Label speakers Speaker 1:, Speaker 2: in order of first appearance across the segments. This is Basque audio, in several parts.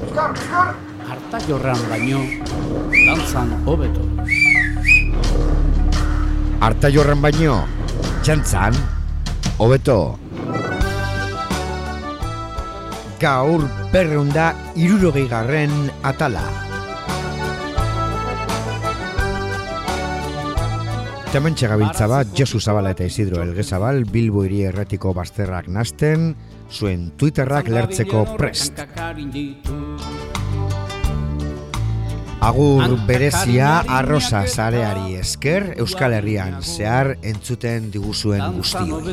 Speaker 1: Arta jorran baino, dantzan hobeto.
Speaker 2: Arta jorran baino, txantzan, hobeto. Gaur berreunda irurogei garren atala. Hemen txegabiltza bat, Josu Zabala eta Isidro Elgezabal, Bilbo hiri erratiko bazterrak nasten, zuen Twitterrak lertzeko prest. Agur berezia arroza zareari esker, Euskal Herrian zehar entzuten diguzuen guztioi.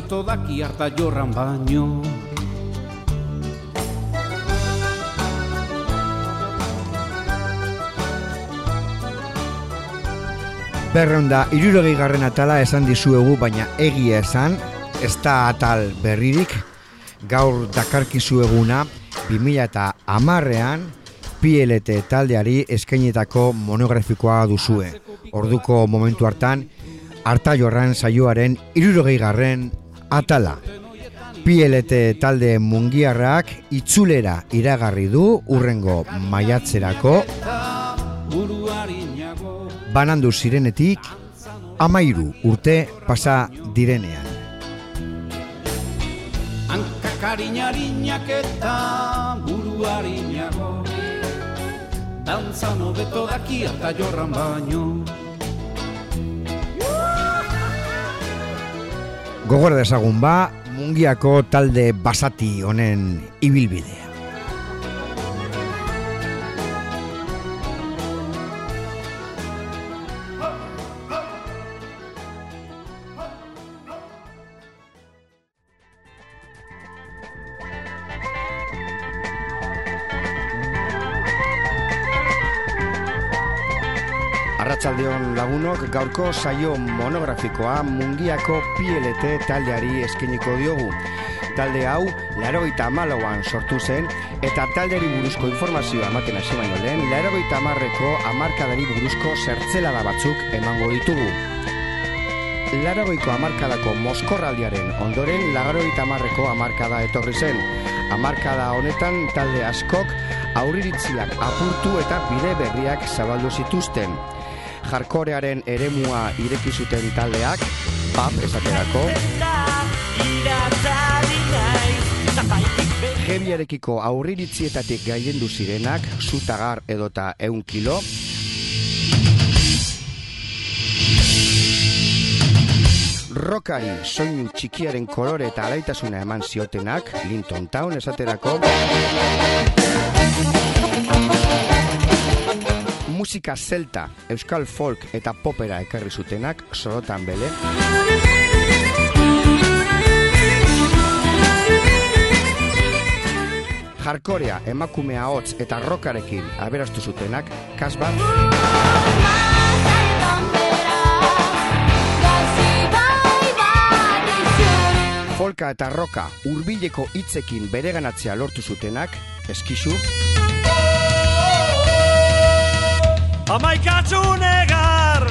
Speaker 2: Berreunda, irurogei garren atala esan dizuegu, baina egia esan, ez da atal berririk, gaur dakarkizueguna, 2000 eta amarrean, PLT taldeari eskainetako monografikoa duzue. Orduko momentu hartan, harta jorran saioaren irurogei garren atala. PLT talde mungiarrak itzulera iragarri du urrengo maiatzerako banandu zirenetik amairu urte pasa direnean.
Speaker 1: Hankakariñarinak eta buruarinago. Dantzan hobeto daki harta jorran baino.
Speaker 2: Gogor dezagun ba, mungiako talde basati honen ibilbidea. Lagunok gaurko saio monografikoa mungiako PLT taldeari eskeniko diogu. Talde hau, larogeita amalauan sortu zen, eta taldeari buruzko informazioa ematen hasi baino lehen, larogeita amarreko amarkadari buruzko zertzelada batzuk emango ditugu. Larogeiko amarkadako moskorraldiaren ondoren larogeita amarreko amarkada etorri zen. Amarkada honetan talde askok aurriritziak apurtu eta bide berriak zabaldu zituzten. Jarkorearen eremua ireki zuten taldeak, pap esaterako, Heaviarekiko aurriritzietatik gailendu zirenak, zutagar edota eun kilo, Rokari soinu txikiaren kolore eta alaitasuna eman ziotenak, Linton Town esaterako, musika zelta, euskal folk eta popera ekarri zutenak, sorotan bele, jarkorea, emakumea hotz eta rokarekin aberastu zutenak, kasba, folka eta roka hurbileko hitzekin bereganatzea lortu zutenak, eskizu,
Speaker 3: Amaikatzu negar!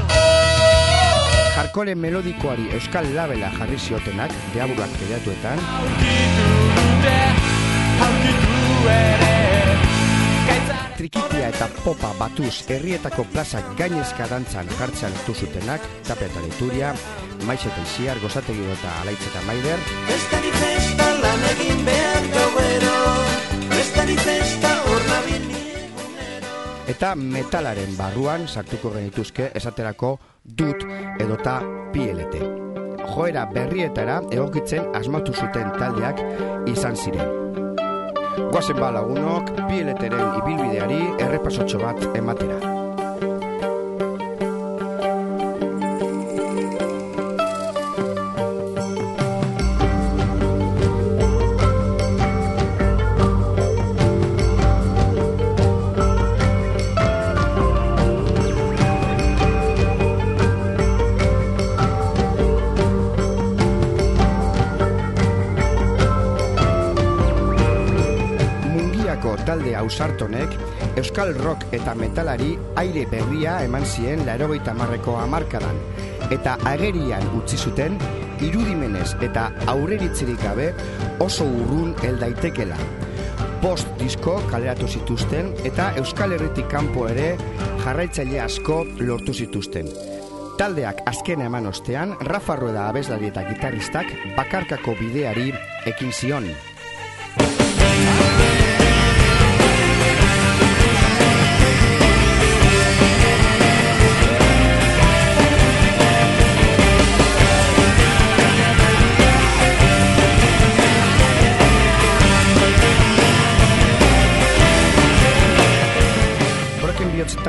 Speaker 2: Jarkore melodikoari euskal labela jarri ziotenak, deaburak pediatuetan, trikitia eta popa batuz herrietako plazak gainezka dantzan jartzean hartu zutenak, tape eta leituria, maiz eta isiar, gozategi eta alaitz eta maider,
Speaker 3: Bestari festa lan egin behar gauero Bestari festa hor nabili
Speaker 2: eta metalaren barruan sartuko genituzke esaterako dut edota PLT. Joera berrietara egokitzen asmatu zuten taldeak izan ziren. Goazen ba lagunok, PLTren ibilbideari errepasotxo bat ematera. Mungiako talde ausartonek Euskal rock eta metalari aire berria eman zien larogeita marreko hamarkadan eta agerian utzi zuten irudimenez eta aurreritzirik gabe oso urrun hel daitekela. bost disko kaleratu zituzten eta Euskal Herritik kanpo ere jarraitzaile asko lortu zituzten. Taldeak azken eman ostean, Rafa Rueda abeslari eta gitarristak bakarkako bideari ekin zion.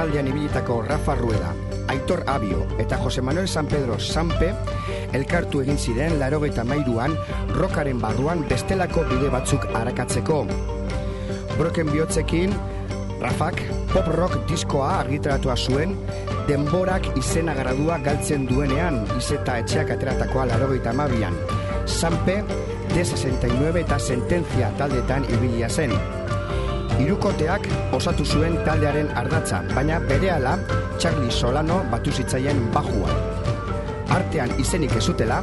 Speaker 2: Taldean ibilitako Rafa Rueda, Aitor Abio eta Jose Manuel San Pedro Sanpe elkartu egin ziren larogeita mairuan rokaren barruan bestelako bide batzuk arakatzeko. Broken Bihotzekin Rafak pop rock diskoa argitaratua zuen denborak izena gradua galtzen duenean izeta etxeak ateratakoa larogeita mabian. Sanpe, D69 eta sententzia taldetan ibilia zen. Hirukoteak osatu zuen taldearen ardatza, baina berehala Charlie Solano batu zitzaien bajua. Artean izenik ezutela,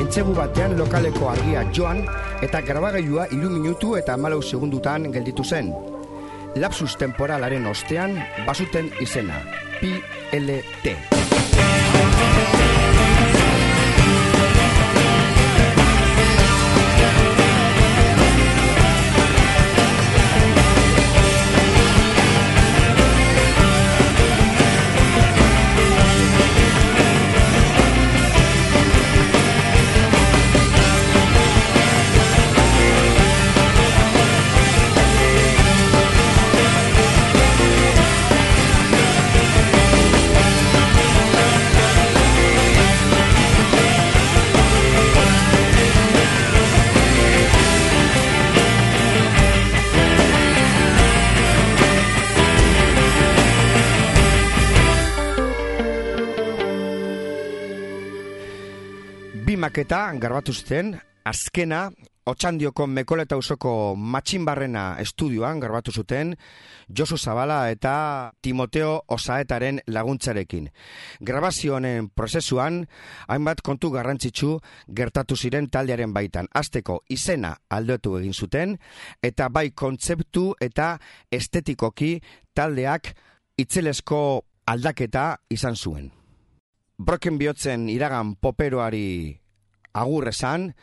Speaker 2: entzegu batean lokaleko argia joan eta grabagailua hiru minutu eta malau segundutan gelditu zen. Lapsus temporalaren ostean basuten izena, PLT. Bi maketa garbatu zuten, azkena, Otxandioko Mekoleta usoko Matxinbarrena estudioan garbatu zuten Josu Zabala eta Timoteo Osaetaren laguntzarekin. Grabazio honen prozesuan hainbat kontu garrantzitsu gertatu ziren taldearen baitan. Azteko izena aldatu egin zuten eta bai kontzeptu eta estetikoki taldeak itzelesko aldaketa izan zuen. Broken bihotzen iragan poperoari agur esan,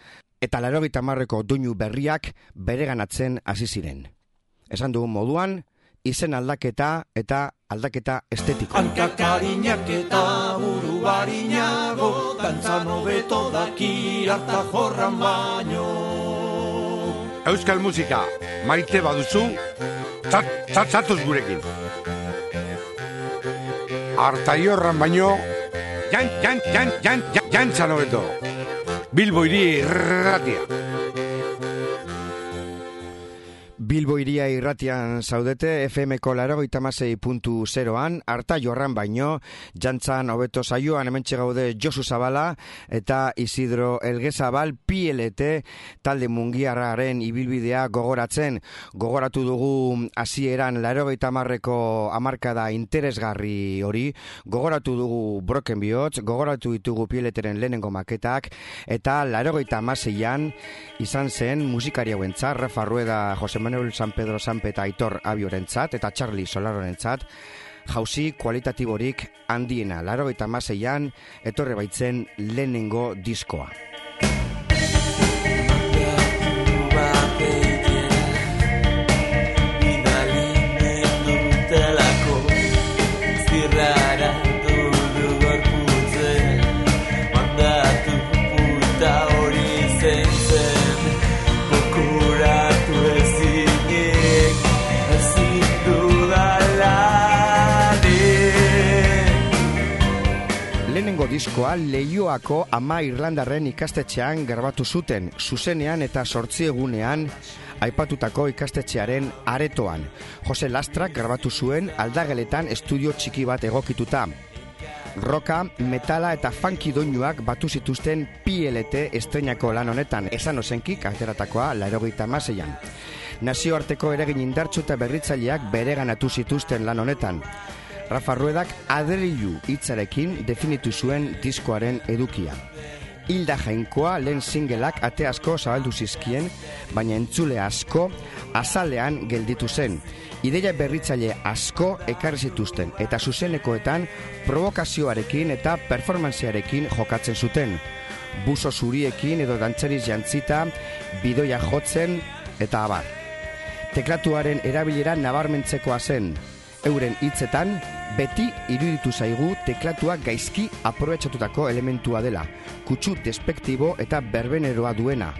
Speaker 2: eta larogeita marreko duinu berriak bereganatzen hasi ziren. Esan dugun moduan, izen aldaketa eta aldaketa estetiko.
Speaker 3: Hankakarinak eta buru barinago, dantzan hobeto daki harta jorran baino.
Speaker 4: Euskal musika, maite baduzu, tzat, tzat, tzatuz gurekin. Artaiorran baino, jan, jan, jan, jan, jan, jantzan hobeto. Bilbo hiri irratia.
Speaker 2: Bilbo iria irratian zaudete FMko puntu zeroan, harta jorran baino, jantzan hobeto saioan hemen gaude Josu Zabala eta Isidro Elgezabal PLT talde mungiarraren ibilbidea gogoratzen. Gogoratu dugu hasieran larogeita marreko amarkada interesgarri hori, gogoratu dugu Broken Bihotz, gogoratu ditugu PLTren lehenengo maketak, eta larogeita maseian izan zen musikari hauentzat, Rafa Rueda, Jose Manuel San Pedro Sanpe eta Aitor Abiorentzat eta Charlie Solarorentzat jauzi kualitatiborik handiena, laro eta maseian etorre baitzen lehenengo diskoa. Diskoa Leioako ama Irlandarren ikastetxean grabatu zuten, zuzenean eta sortzi egunean aipatutako ikastetxearen aretoan. Jose Lastrak grabatu zuen aldageletan estudio txiki bat egokituta. Roka, metala eta funky doinuak batu zituzten PLT estrenako lan honetan, esan osenkik ateratakoa larogeita maseian. Nazioarteko eragin indartsu eta berritzaileak bereganatu zituzten lan honetan. Rafa Ruedak aderilu hitzarekin definitu zuen diskoaren edukia. hilda jainkoa lehen singelak ate asko zabaldu zizkien, baina entzule asko azalean gelditu zen. Ideia berritzaile asko ekarri zituzten eta zuzenekoetan provokazioarekin eta performanziarekin jokatzen zuten. Buso zuriekin edo dantzeriz jantzita, bidoia jotzen eta abar. Teklatuaren erabilera nabarmentzekoa zen. Euren hitzetan, beti iruditu zaigu teklatua gaizki aprobetxatutako elementua dela, kutsu despektibo eta berbeneroa duena.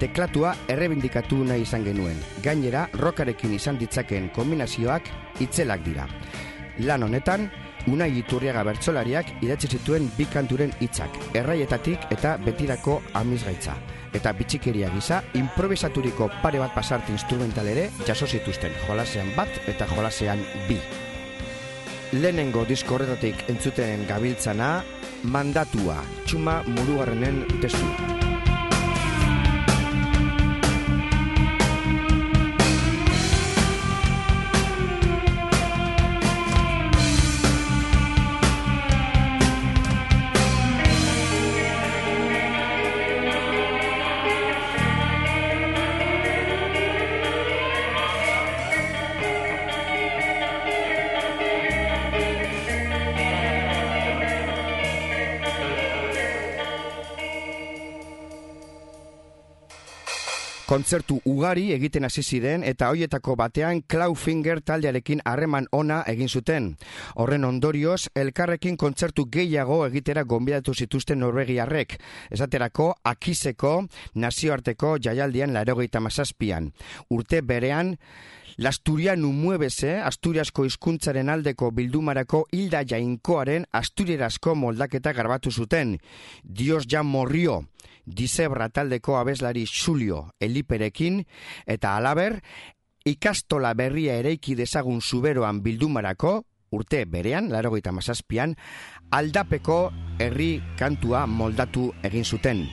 Speaker 2: Teklatua errebindikatu nahi izan genuen. Gainera, rokarekin izan ditzakeen kombinazioak itzelak dira. Lan honetan, Unai Iturriaga bertsolariak idatzi zituen bi kanturen hitzak, erraietatik eta betirako amizgaitza. Eta bitxikeria gisa, improvisaturiko pare bat pasarte instrumental ere jaso zituzten, jolasean bat eta jolasean bi. Lehenengo disko horretatik entzuten gabiltzana, mandatua, txuma murugarrenen testu. Kontzertu ugari egiten hasi ziren eta hoietako batean Clawfinger taldearekin harreman ona egin zuten. Horren ondorioz, elkarrekin kontzertu gehiago egitera gonbidatu zituzten Norvegiarrek. Esaterako, akizeko nazioarteko jaialdian larogeita mazazpian. Urte berean, Lasturianu muebese, Asturiasko hizkuntzaren aldeko bildumarako hilda jainkoaren Asturierazko moldaketa garbatu zuten. Dios ja morrio, Dizebra taldeko abeslari Xulio Eliperekin eta alaber ikastola berria ereiki dezagun zuberoan bildumarako urte berean, larogeita mazazpian, aldapeko herri kantua moldatu egin zuten.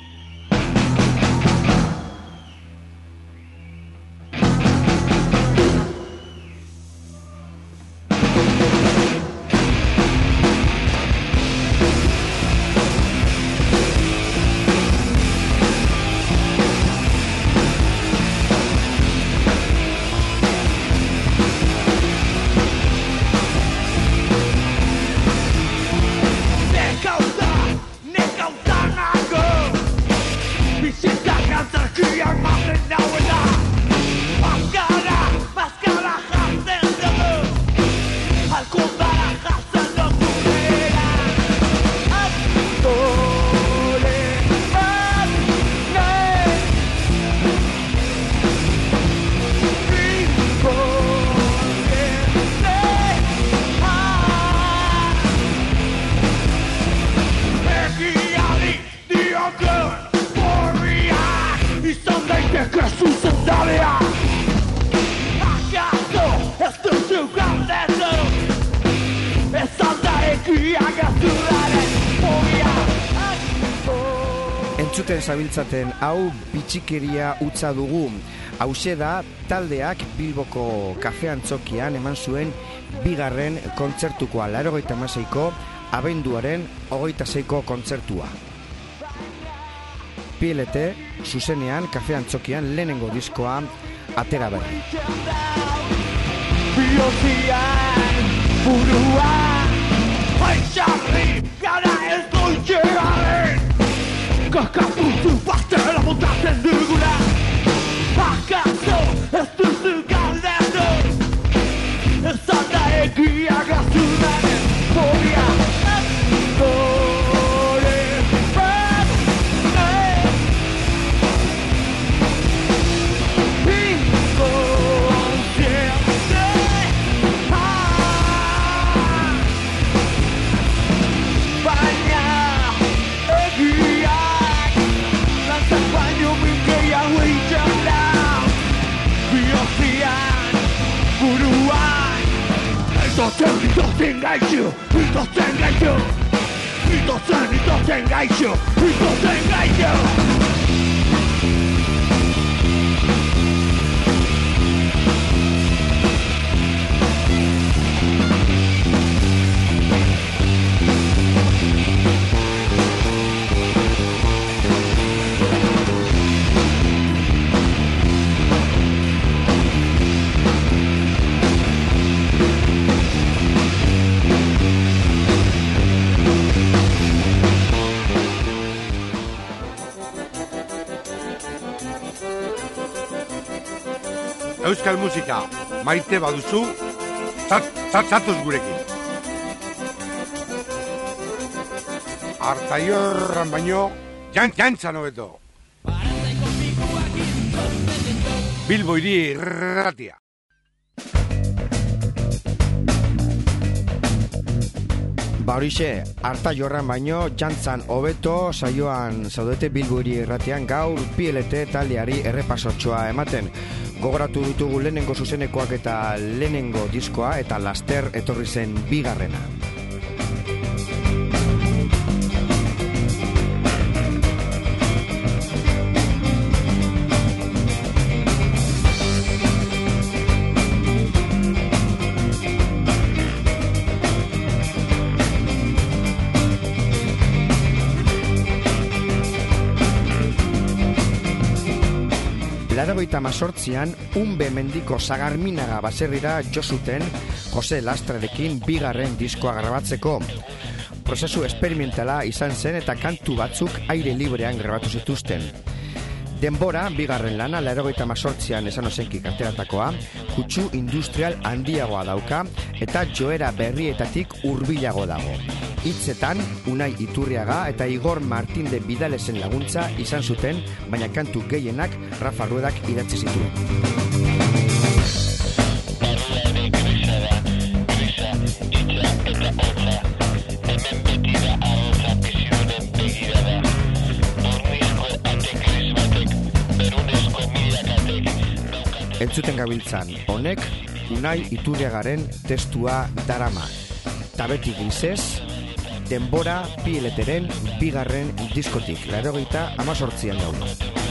Speaker 2: Zabiltzaten hau bitxikeria utza dugu. Hauxe da taldeak Bilboko kafean txokian eman zuen bigarren kontzertukoa larogeita maseiko abenduaren hogeita zeiko kontzertua. PLT zuzenean kafean txokian lehenengo diskoa atera berri. Biozian burua gara ez
Speaker 4: musika maite baduzu, zat, zat, zatuz gurekin. Artaiorran baino, jan, jantzan hobeto. Bilbo hiri irratia.
Speaker 2: Ba horixe, harta jorran baino, jantzan hobeto saioan zaudete bilburi erratean gaur PLT taldeari errepasotxoa ematen. Gogoratu ditugu lehenengo zuzenekoak eta lehenengo diskoa eta laster etorri zen bigarrena. Laragoita mazortzian, unbe mendiko zagarminaga baserrira josuten Jose Lastrarekin bigarren diskoa grabatzeko. Prozesu esperimentala izan zen eta kantu batzuk aire librean grabatu zituzten. Denbora, bigarren lana, laragoita mazortzian esan ozenkik ateratakoa, kutsu industrial handiagoa dauka eta joera berrietatik hurbilago dago. Hitzetan, Unai Iturriaga eta Igor Martin de Vidalesen laguntza izan zuten, baina kantu gehienak Rafa Ruedak idatzi zituen. Entzuten gabiltzan, honek Unai Iturriagaren testua darama. Tabeti gizez, denbora pileteren bigarren diskotik, larogeita amazortzian daude.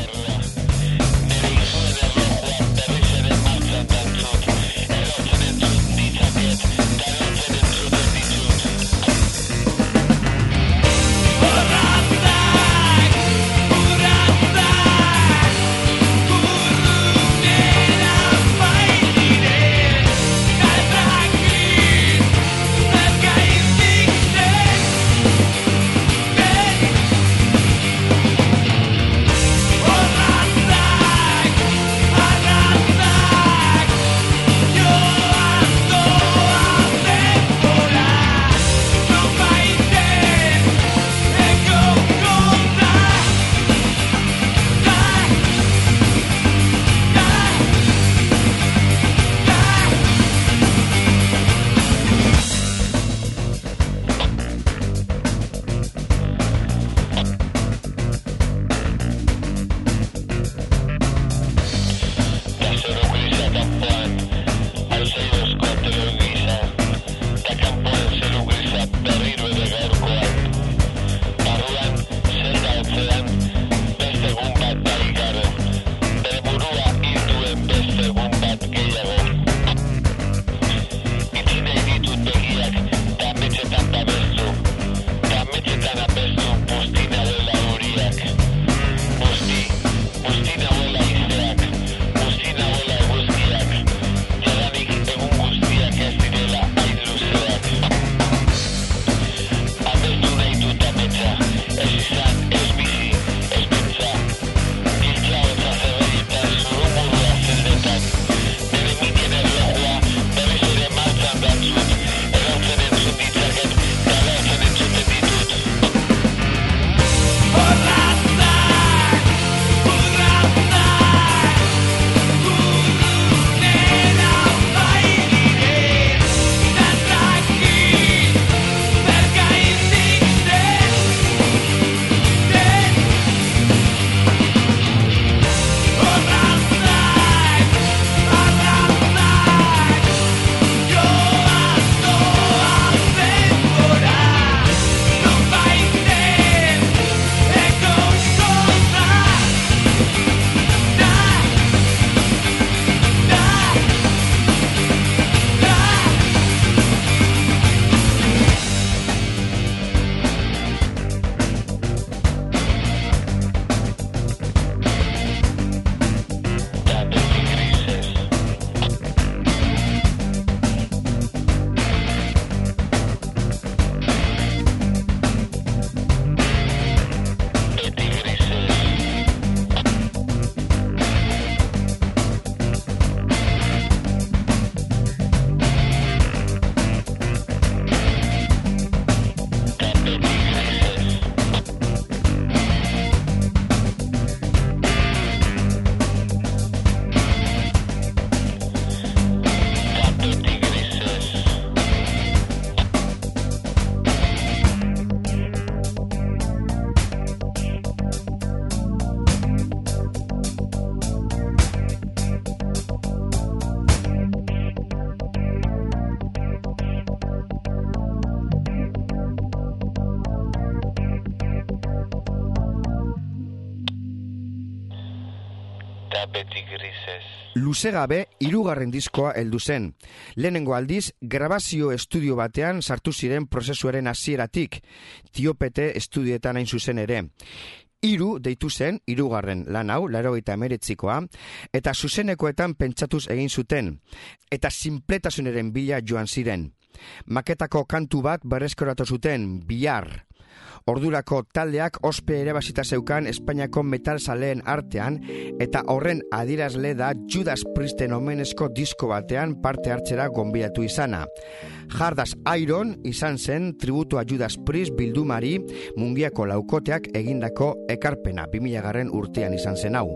Speaker 5: Luze gabe hirugarren diskoa heldu zen. Lehenengo aldiz grabazio estudio batean sartu ziren prozesuaren hasieratik, Tiopete estudietan hain zuzen ere. Hiru deitu zen hirugarren lan hau, laurogeita emeretzikoa, eta zuzenekoetan pentsatuz egin zuten, eta sinpletasunaren bila joan ziren. Maketako kantu bat berreskoratu zuten, bihar. Ordurako taldeak ospe ere basita zeukan Espainiako metal zaleen artean eta horren adirazle da Judas Priesten omenezko disko batean parte hartzera gonbidatu izana. Jardas Iron izan zen tributua Judas Priest bildumari mungiako laukoteak egindako ekarpena 2000 garren urtean izan zen hau.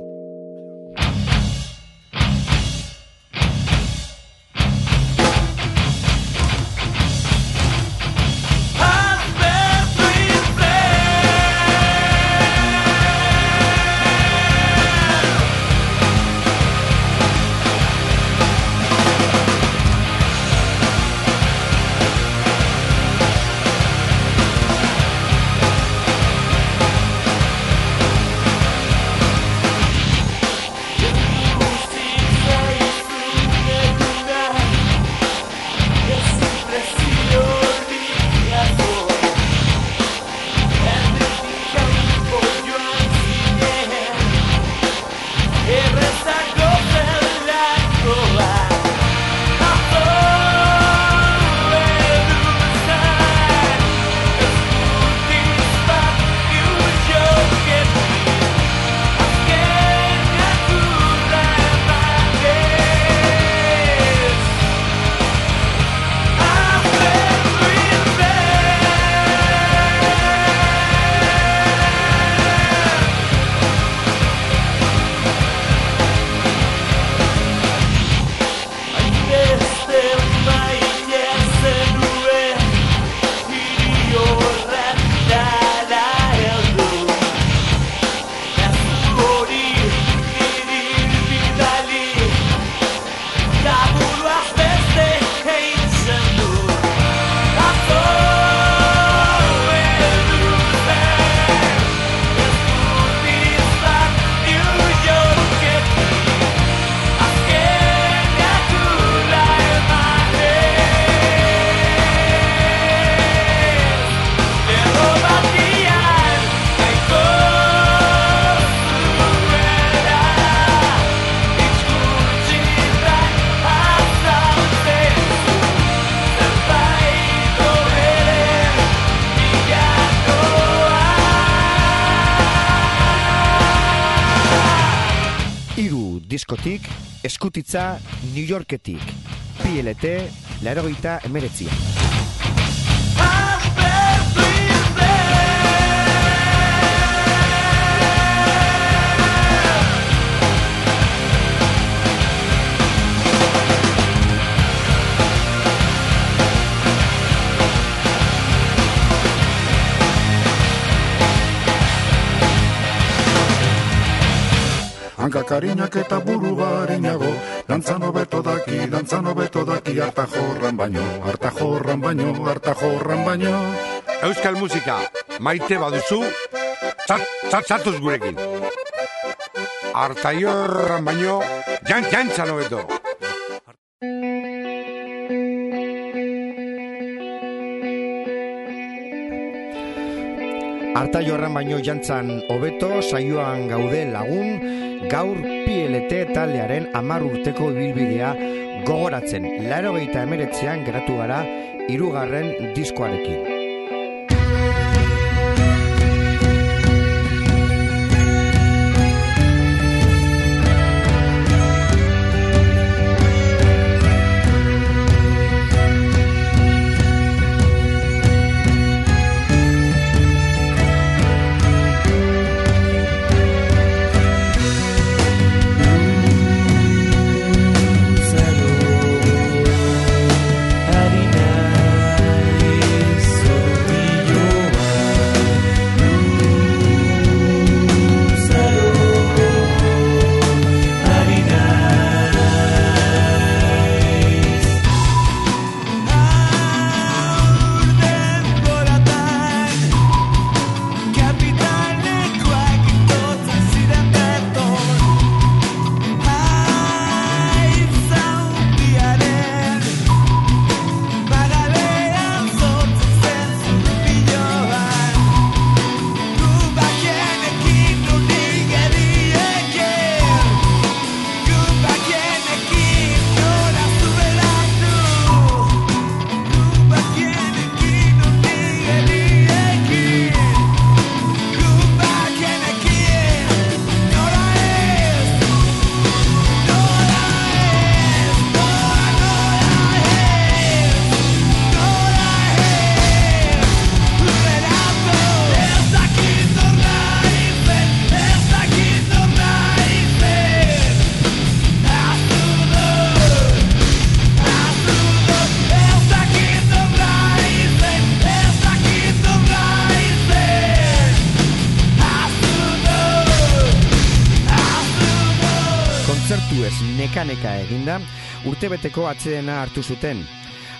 Speaker 5: Diskotik, eskutitza New Yorketik. PLT, larogeita emeretzia.
Speaker 6: Hanka karinak eta buru barinago Dantzan hobeto daki, dantzan hobeto daki Arta jorran baino, arta jorran baino, arta jorran baino
Speaker 4: Euskal musika, maite baduzu, txat, txat, txatuz gurekin. Artaiorran baino, jan, jantzan hobeto.
Speaker 5: Arta joarran baino jantzan hobeto saioan gaude lagun, gaur PLT taldearen amar urteko ibilbidea gogoratzen. Laro gehieta emeretzean geratu gara irugarren diskoarekin.
Speaker 2: Neka-neka eginda, urtebeteko atsedena hartu zuten.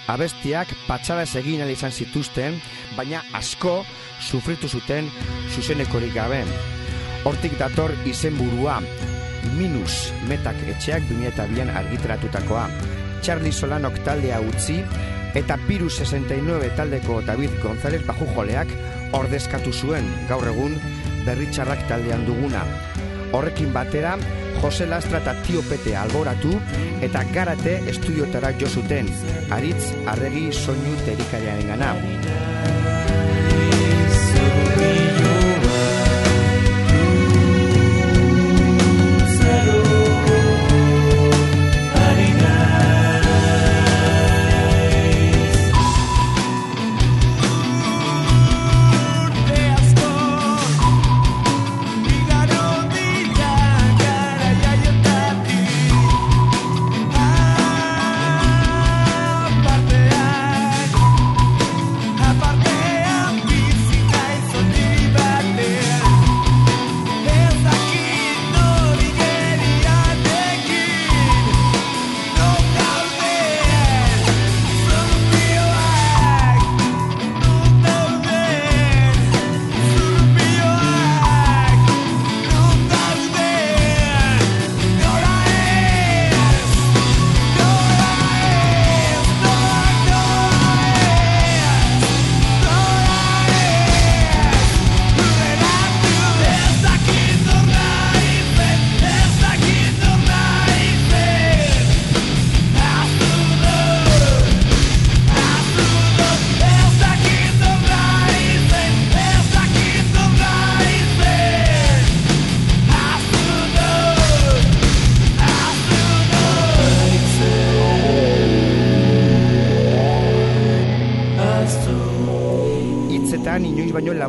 Speaker 2: Abestiak patxadaz egin izan zituzten, baina asko sufritu zuten zuzenekorik gabe. Hortik dator izenburua, minus metak etxeak 2002an argiteratutakoa. Charlie Solanok taldea utzi, eta Pirus 69 taldeko David González bajujoleak ordezkatu zuen gaur egun berritxarrak taldean duguna. Horrekin batera, Jose Lastra eta Tio Pete alboratu eta garate estudiotara jo zuten, aritz arregi soinu terikariaren gana.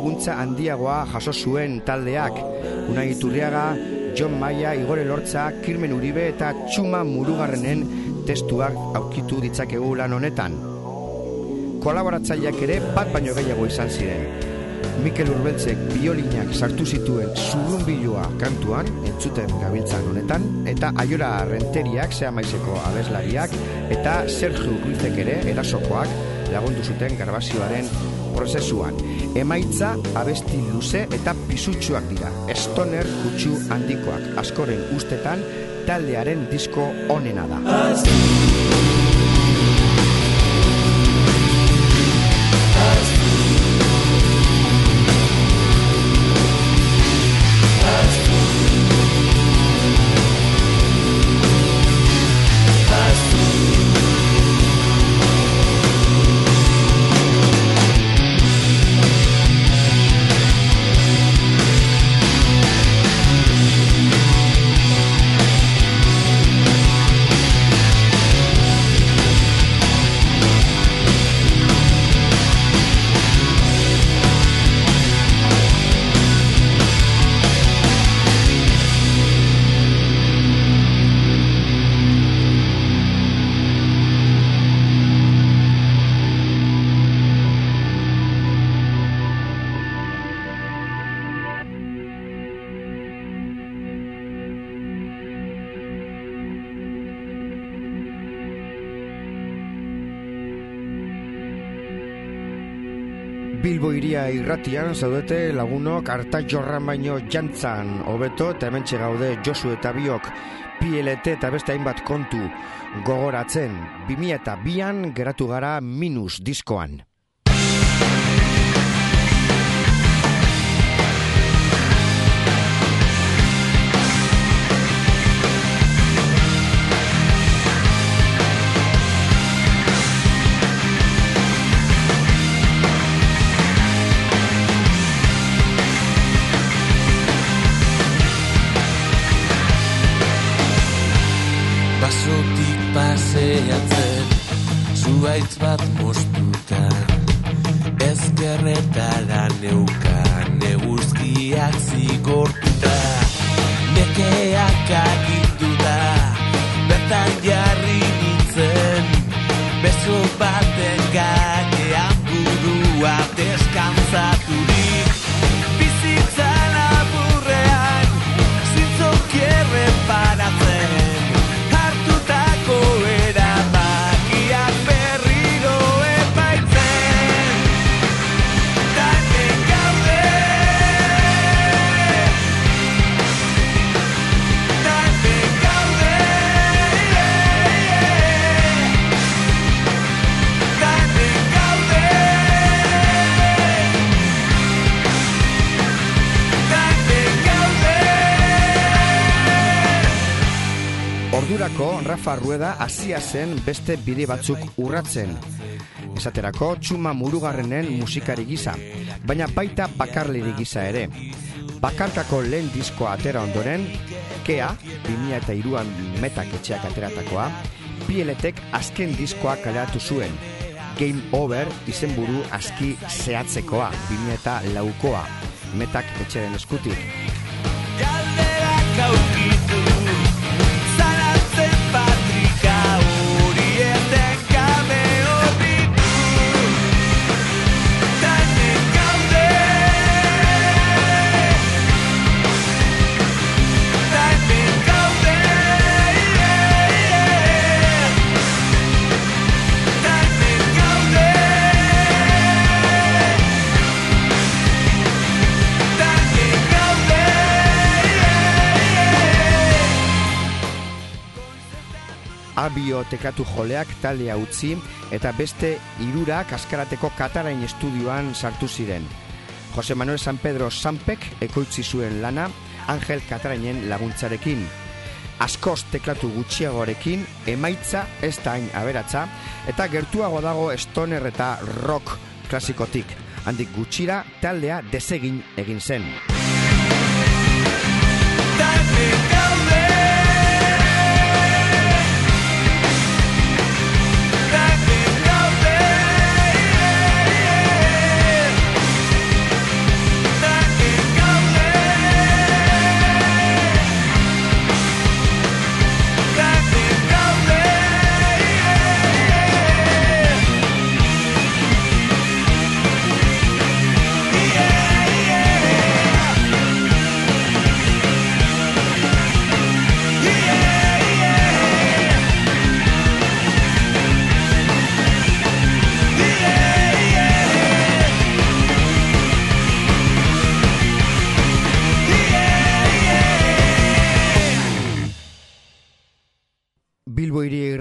Speaker 2: Laguntza handiagoa jaso zuen taldeak. Unai Iturriaga, John Maia, Igor Elortza, Kirmen Uribe eta Txuma Murugarrenen testuak aurkitu ditzakegu lan honetan. Kolaboratzaileak ere bat baino gehiago izan ziren. Mikel Urbeltzek biolinak sartu zituen zurrunbilua kantuan, entzuten gabiltzan honetan, eta Aiora Renteriak, zea maizeko abeslariak, eta Sergio Ruizek ere, erasokoak, lagundu zuten grabazioaren prozesuan. Emaitza abesti luze eta pisutsuak dira. Stoner kutsu handikoak. Askoren ustetan taldearen disko onena da. Iria irratian zaudete lagunok harta jorran baino jantzan. Hobeto eta hementxe gaude Josu eta biok. PLT eta beste hainbat kontu gogoratzen. 2002an geratu gara minus diskoan.
Speaker 5: Basotik paseatzen Zuaitz bat mostuta Ezkerretara neukan Eguzkiak zigortuta. Nekeak aginduta Bertan jarri nintzen. Beso baten gainean burua deskantzaturik
Speaker 2: Rafa Rueda hasia zen beste bide batzuk urratzen. Esaterako txuma murugarrenen musikari gisa, baina baita bakarleri gisa ere. Bakarkako lehen diskoa atera ondoren, Kea, 2002an metak etxeak ateratakoa, Pieletek azken diskoa kaleratu zuen. Game Over izenburu aski zehatzekoa, 2004koa, metak etxeren eskutik.
Speaker 5: Galderak
Speaker 2: tekatu joleak taldea utzi eta beste hirurak askarateko Katarain estudioan sartu ziren. Jose Manuel San Pedro Sanpek ekoitzi zuen lana Angel Katarainen laguntzarekin. Askoz teklatu gutxiagoarekin emaitza ez da hain aberatza eta gertuago dago stoner eta rock klasikotik. Handik gutxira taldea desegin egin zen.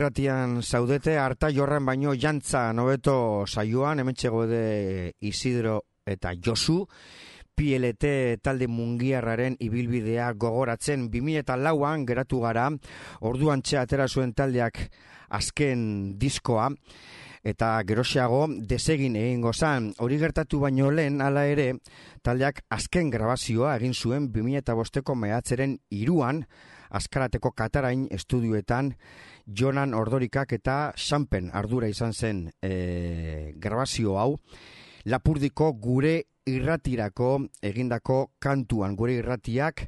Speaker 2: Irratian zaudete, harta jorran baino jantza nobeto saioan, hemen de Isidro eta Josu, PLT talde mungiarraren ibilbidea gogoratzen 2004an geratu gara, orduan txe atera zuen taldeak azken diskoa, eta geroxeago desegin egingo zan. Hori gertatu baino lehen hala ere, taldeak azken grabazioa egin zuen 2005ko mehatzeren iruan, askarateko katarain estudioetan, Jonan Ordorikak eta Sampen ardura izan zen e, grabazio hau, Lapurdiko gure irratirako egindako kantuan gure irratiak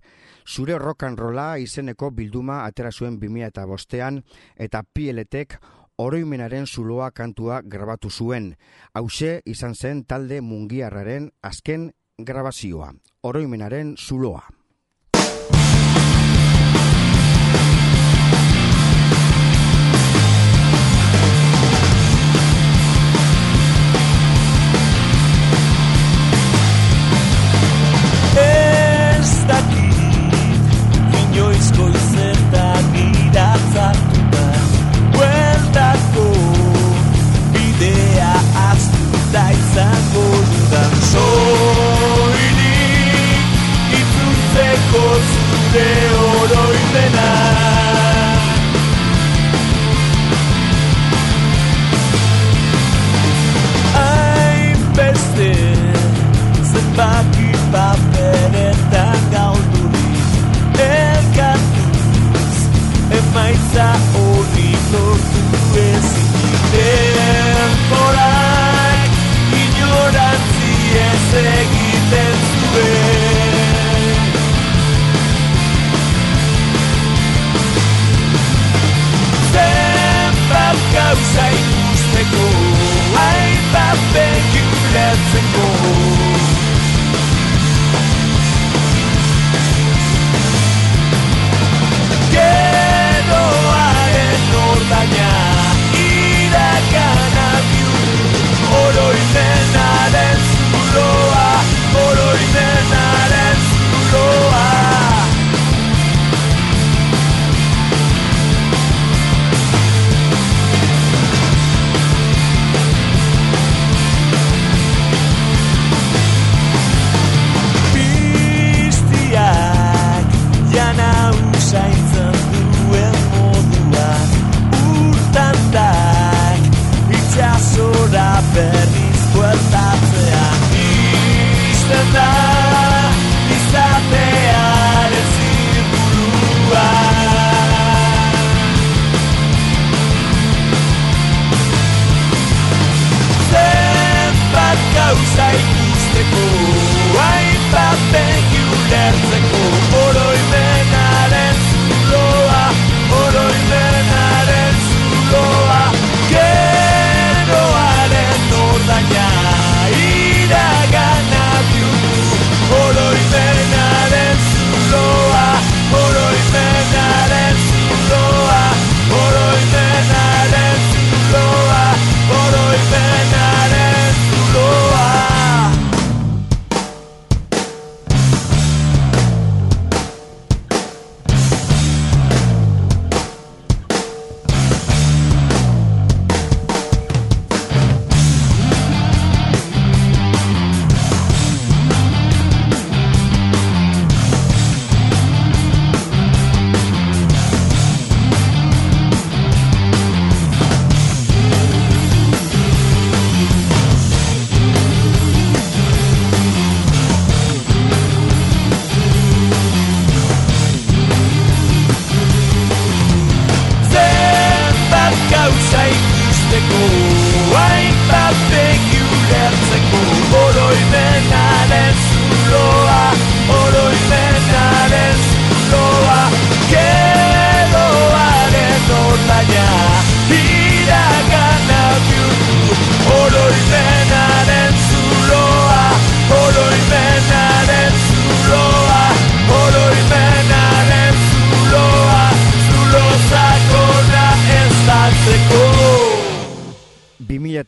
Speaker 2: zure rock and izeneko bilduma atera zuen 2005ean eta pieletek oroimenaren zuloa kantua grabatu zuen. Hauxe izan zen talde mungiarraren azken grabazioa. Oroimenaren zuloa.
Speaker 5: Inoizko izetan iratzatuta Bueltako bidea aztuta izango dudan. Soilik itzultzeko zure oroimena Denborak ignorantzi ez egiten zuen. Zenbat gauza ikusteko Hainbat begi love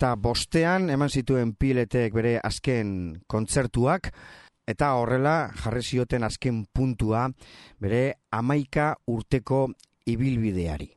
Speaker 5: eta bostean eman zituen piletek bere azken kontzertuak eta horrela jarri zioten azken puntua bere amaika urteko ibilbideari.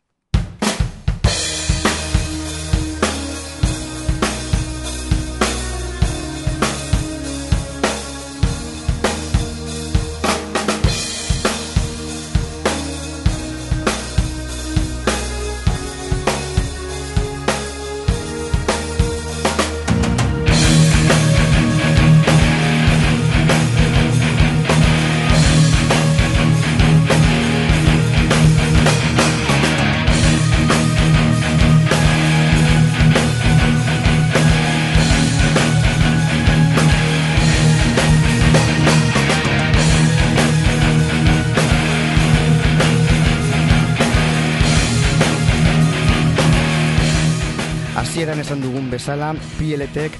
Speaker 5: Hasieran esan dugun bezala, PLTek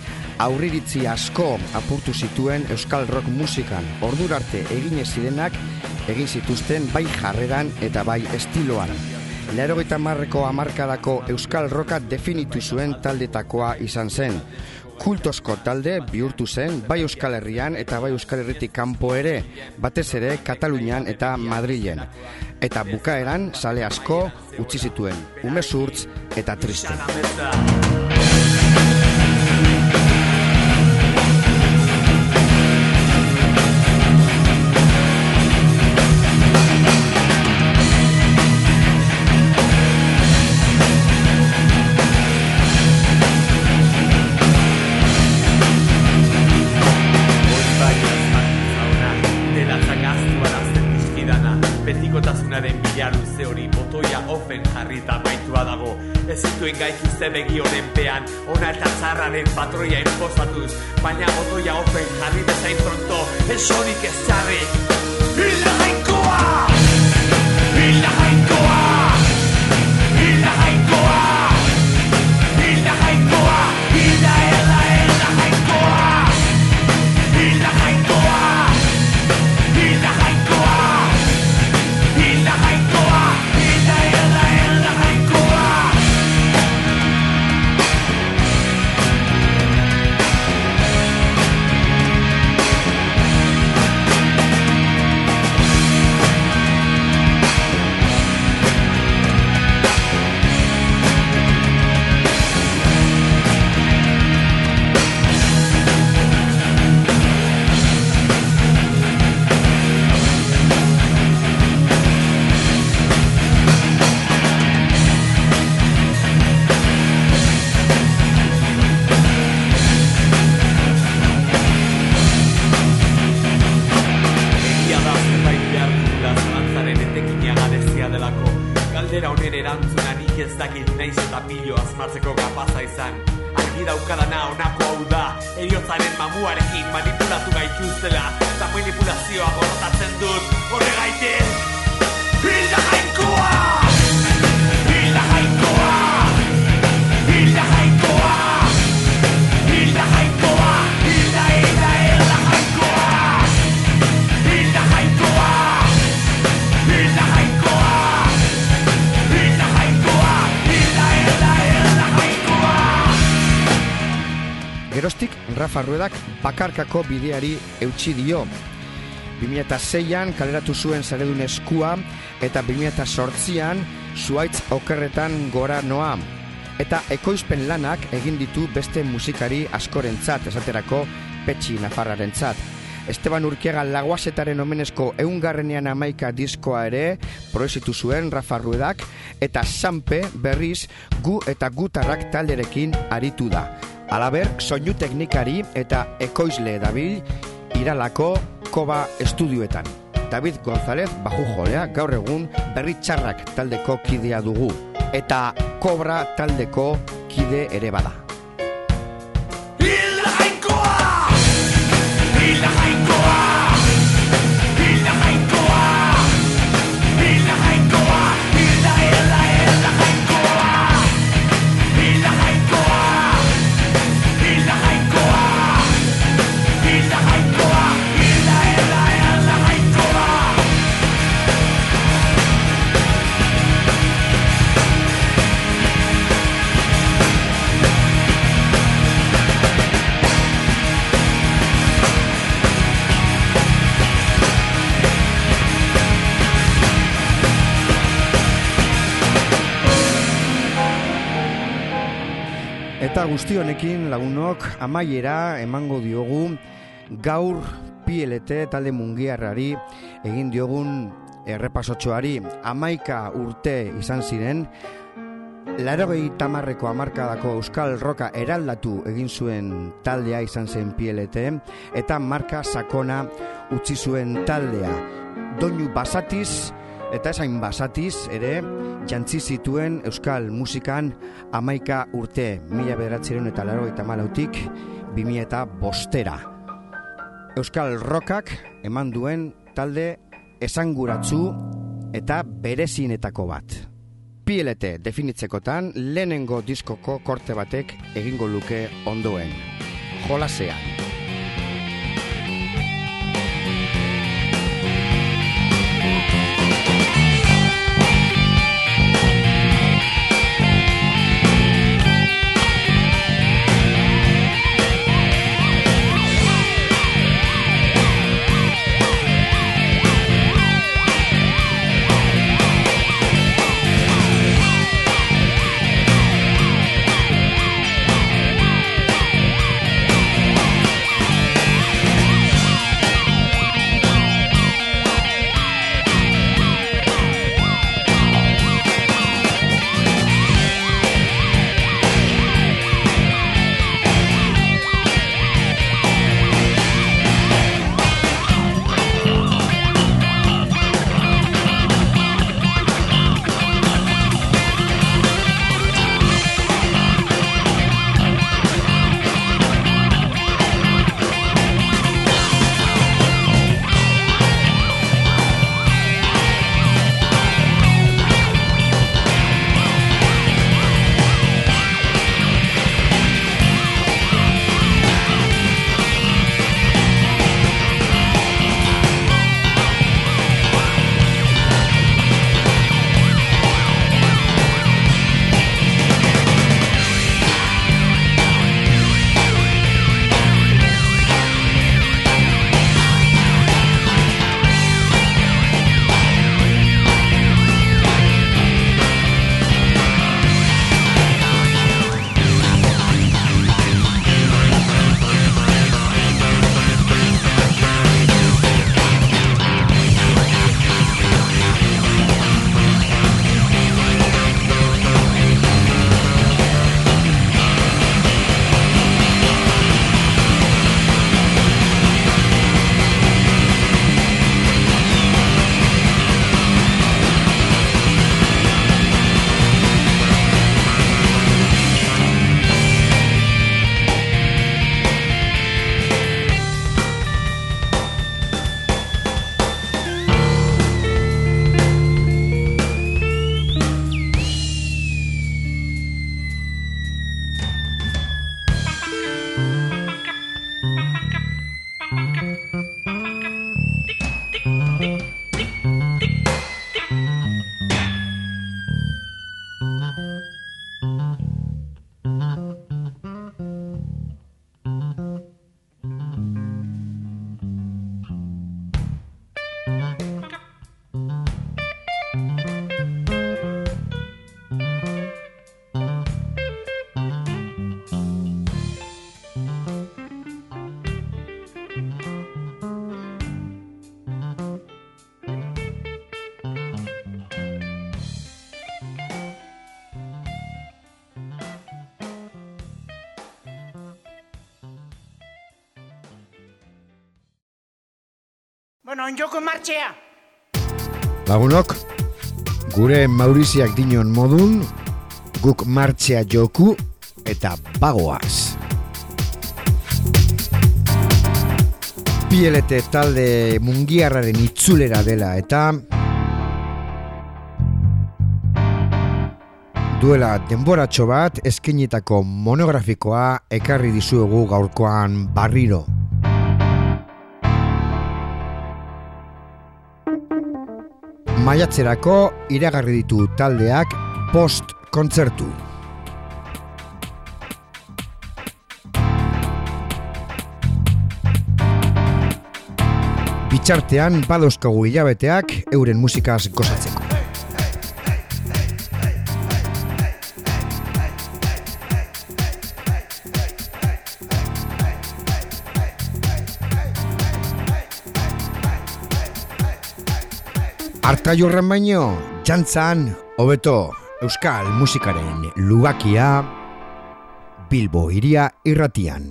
Speaker 5: aurriritzi asko apurtu zituen euskal rock musikan. Ordurarte egin ez zirenak egin zituzten bai jarreran eta bai estiloan. Larogeita marreko amarkadako euskal roka definitu zuen taldetakoa izan zen. Kultozko talde bihurtu zen bai Euskal Herrian eta bai Euskal Herritik kanpo ere, batez ere Katalunian eta Madrilen. Eta bukaeran sale asko utzi zituen, umezurtz eta triste.
Speaker 3: Gaituzte begi honen pean. Ona eta zarraren patroia inposatuz Baina botoia ofen jarri bezain pronto. Ez horik ez jarri
Speaker 2: Ruedak bakarkako bideari eutxi dio. 2006an kaleratu zuen zaredun eskua eta 2008an zuaitz okerretan gora noa. Eta ekoizpen lanak egin ditu beste musikari askorentzat, esaterako Petxi Nafarrarentzat. Esteban Urkiaga laguasetaren omenezko eungarrenean amaika diskoa ere proezitu zuen Rafa Ruedak eta Sanpe berriz gu eta gutarrak talderekin aritu da. Alaber, soinu teknikari eta ekoizle dabil iralako koba estudioetan. David González baju jolea gaur egun berri txarrak taldeko kidea dugu. Eta kobra taldeko kide ere bada. Guzti honekin lagunok amaiera emango diogu gaur PLT talde mungiarrari egin diogun errepasotxoari amaika urte izan ziren Larogei tamarreko amarkadako Euskal Roka eraldatu egin zuen taldea izan zen PLT eta marka sakona utzi zuen taldea. Doinu basatiz eta esain basatiz ere jantzi zituen Euskal musikan amaika urte mila bederatzeron eta laro eta malautik bimi eta bostera. Euskal Rockak eman duen talde esanguratzu eta berezinetako bat. PLT definitzekotan lehenengo diskoko korte batek egingo luke ondoen. Jolasean.
Speaker 7: Bueno, onjoko martxea.
Speaker 2: Lagunok, gure Mauriziak dinon modun, guk martxea joku eta bagoaz. PLT talde mungiarraren itzulera dela eta duela denboratxo bat eskenitako monografikoa ekarri dizuegu gaurkoan barriro. Maiatzerako iragarri ditu taldeak post kontzertu. Bitxartean badozkagu hilabeteak euren musikaz gozatzeko. Arta jorran baino, jantzan, hobeto, euskal musikaren lubakia, Bilbo iria irratian.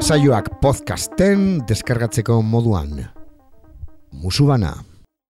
Speaker 2: Saioak podcasten deskargatzeko moduan. Musubana.